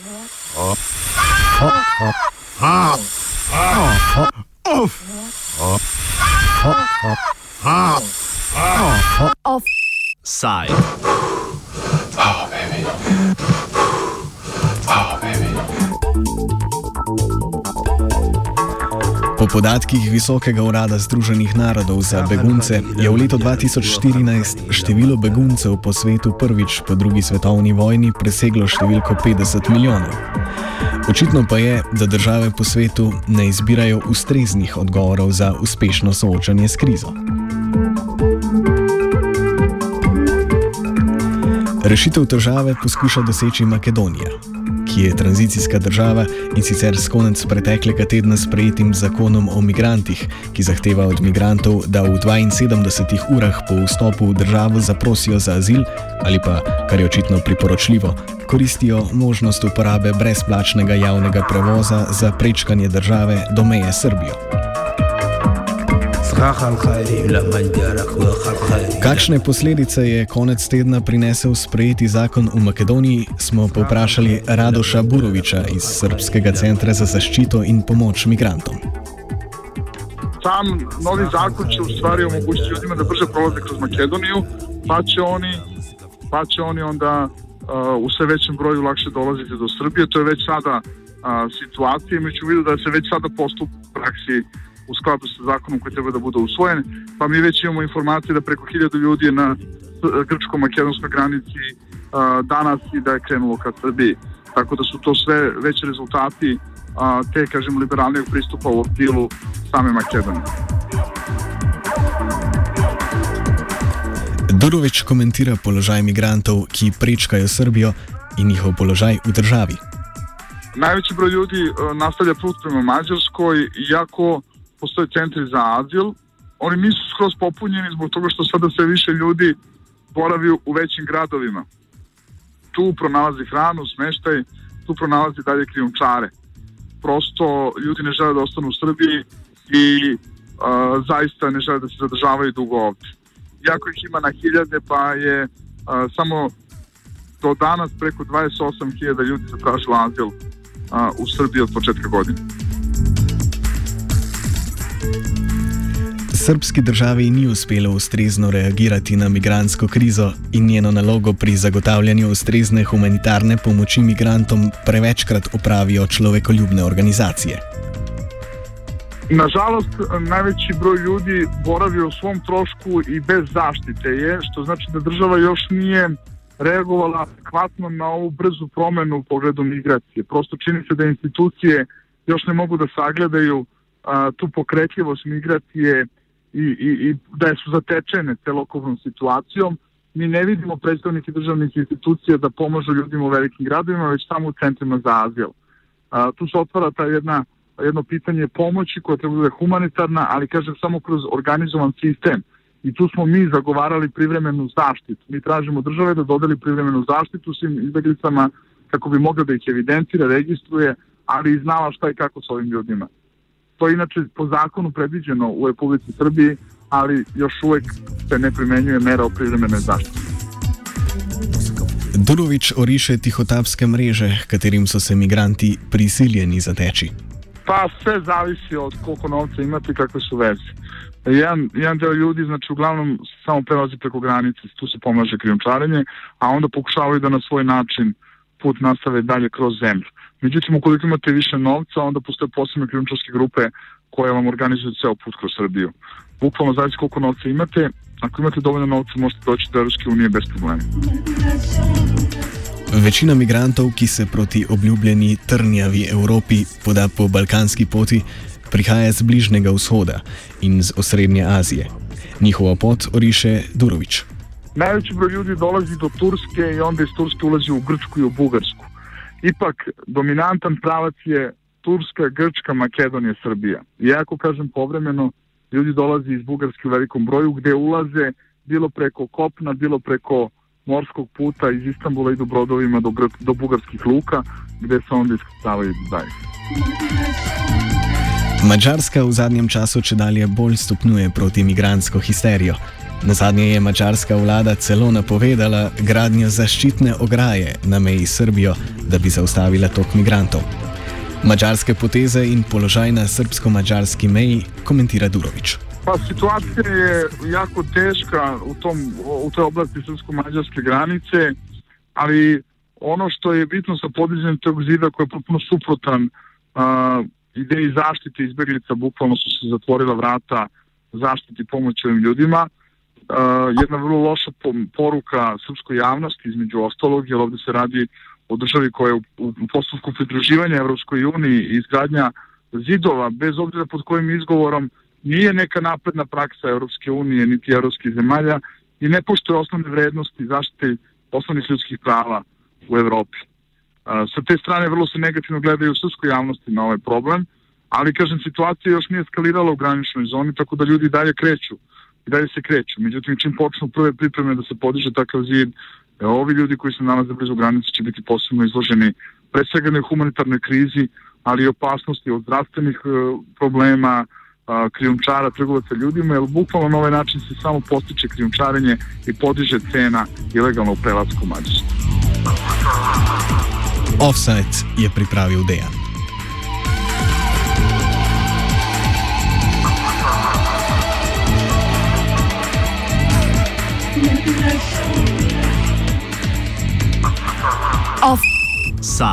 Side. Po podatkih Visokega urada Združenih narodov za begunce je v letu 2014 število beguncev po svetu prvič po drugi svetovni vojni preseglo številko 50 milijonov. Očitno pa je, da države po svetu ne izbirajo ustreznih odgovorov za uspešno soočanje s krizo. Rešitev težave poskuša doseči Makedonija ki je tranzicijska država in sicer s konec preteklega tedna sprejetim zakonom o migrantih, ki zahteva od migrantov, da v 72 urah po vstopu v državo zaprosijo za azil ali pa, kar je očitno priporočljivo, koristijo možnost uporabe brezplačnega javnega prevoza za prečkanje države do meje Srbijo. Kakšne posledice je konec tedna prinesel sprejeti zakon v Makedoniji, smo povprašali Radoša Buroviča iz Srpskega centra za zaščito in pomoč migrantom. Sam novi zakon će u stvari omogućiti ljudima da brže prolaze kroz Makedoniju, pa će oni, pa će oni onda uh, u sve većem broju lakše dolaziti do Srbije. To je već sada uh, situacija, imajući u vidu da se već sada postup u praksi u skladu sa zakonom koji treba da bude usvojen, pa mi već imamo informacije da preko hiljadu ljudi je na grčko-makedonskoj granici a, danas i da je krenulo ka Srbiji. Tako da su to sve veći rezultati a, te, kažem, liberalnijeg pristupa u stilu same Makedonije. Dorovič komentira položaj migrantov, ki prečkajo Srbijo in njihov položaj v državi. Najveći broj ljudi nastavlja put prema Mađarskoj, iako postoje centri za azil, oni nisu skroz popunjeni zbog toga što sada sve više ljudi boravi u većim gradovima. Tu pronalazi hranu, smeštaj, tu pronalazi dalje krijumčare. Prosto ljudi ne žele da ostanu u Srbiji i uh, zaista ne žele da se zadržavaju dugo ovde. Jako ih ima na hiljade, pa je uh, samo do danas preko 28.000 ljudi zatražilo azil uh, u Srbiji od početka godine. Srpski državi ni uspelo ustrezno reagirati na migransko krizo in njeno nalogo pri zagotavljanju ustrezne humanitarne pomoči migrantom prevečkrat opravijo človekoljubne organizacije. Nažalost, najveći broj ljudi boravi u svom trošku i bez zaštite je, što znači da država još nije reagovala adekvatno na ovu brzu promenu u pogledu migracije. Prosto čini se da institucije još ne mogu da sagledaju a, tu pokretljivost migracije i, i, i da su zatečene celokupnom situacijom. Mi ne vidimo predstavnike državnih institucija da pomažu ljudima u velikim gradovima, već samo u centrima za azil. A, tu se otvara ta jedna, jedno pitanje pomoći koja treba da bude humanitarna, ali kažem samo kroz organizovan sistem. I tu smo mi zagovarali privremenu zaštitu. Mi tražimo države da dodeli privremenu zaštitu svim izbeglicama kako bi mogla da ih evidencira, registruje, ali i znala šta i kako s ovim ljudima. To je inače po zakonu predviđeno u Republici Srbiji, ali još uvek se ne primenjuje mera o privremenoj zaštiti. Durovič oriše tihotapske mreže, katerim so se migranti prisiljeni zateči. Pa sve zavisi od koliko novca imate i kakve su veze. Jedan, jedan deo ljudi, znači uglavnom samo prelazi preko granice, tu se pomaže krijumčarenje, a onda pokušavaju da na svoj način put nastave dalje kroz zemlju. Međutim, ukoliko imate više novca, onda postoje posebne krijumčarske grupe koje vam organizuju ceo put kroz Srbiju. Bukvalno zavisi koliko novca imate, ako imate dovoljno novca možete doći do Evropske unije bez problema. Večina migrantov, ki se proti obljubljeni trnjavi Evropi poda po balkanski poti, prihaja z Bližnjega vzhoda in z osrednje Azije. Njihovo pot oriše Durovič. Najveći broj ljudi dolazi do Turske i onda iz Turske ulazi u Grčku i u Bugarsku. Ipak, dominantan pravac je Turska, Grčka, Makedonija, Srbija. Iako, kažem, povremeno ljudi dolazi iz Bugarske u velikom broju gde ulaze bilo preko kopna, bilo preko morskog puta iz Istambula idu brodovima do, do bugarskih luka gde se onda iskrcavaju dalje. Mačarska v zadnjem času če dalje bolj stopnjuje proti imigransko histerijo. Na zadnje je mačarska vlada celo napovedala gradnjo zaščitne ograje na meji s Srbijo, da bi zaustavila tok migrantov. Mačarske poteze in položaj na srbsko-mačarski meji komentira Durovič. Pa situacija je jako teška u, tom, u toj oblasti srpsko-mađarske granice, ali ono što je bitno sa podizanjem tog zida koji je potpuno suprotan uh, ideji zaštite izbjeglica, bukvalno su se zatvorila vrata zaštiti pomoći ovim ljudima. Uh, jedna vrlo loša poruka srpskoj javnosti između ostalog, jer ovde se radi o državi koja je u, u postupku pridruživanja Evropskoj uniji i izgradnja zidova, bez obzira pod kojim izgovorom nije neka napredna praksa Europske unije niti evropskih zemalja i ne poštuje osnovne vrednosti zaštite osnovnih ljudskih prava u Evropi. Sa te strane vrlo se negativno gledaju u srpskoj javnosti na ovaj problem, ali kažem situacija još nije eskalirala u graničnoj zoni, tako da ljudi dalje kreću i dalje se kreću. Međutim, čim počnu prve pripreme da se podiže takav zid, e, ovi ljudi koji se nalaze blizu granice će biti posebno izloženi pre svega humanitarnoj krizi, ali i opasnosti od zdravstvenih e, problema, krijumčara, trgovaca ljudima, jer bukvalno na ovaj način se samo postiče krijumčarenje i podiže cena ilegalno u prelasku Mađarsku. Offside je pripravil Dejan. Offside.